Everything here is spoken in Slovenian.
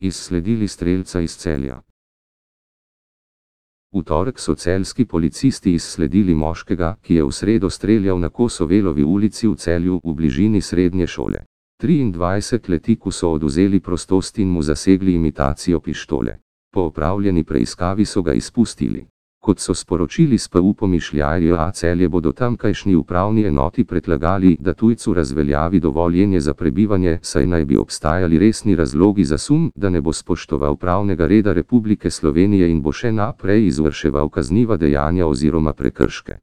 Izsledili strelca iz celja. V torek so celski policisti izsledili moškega, ki je v sredo streljal na Kosovelovi ulici v celju v bližini srednje šole. 23-letniku so oduzeli prostost in mu zasegli imitacijo pištole. Po opravljeni preiskavi so ga izpustili. Kot so sporočili s PU pomišljajo, a celje bodo tamkajšnji upravni enoti predlagali, da tujcu razveljavi dovoljenje za prebivanje, saj naj bi obstajali resni razlogi za sum, da ne bo spoštoval pravnega reda Republike Slovenije in bo še naprej izvrševal kazniva dejanja oziroma prekrške.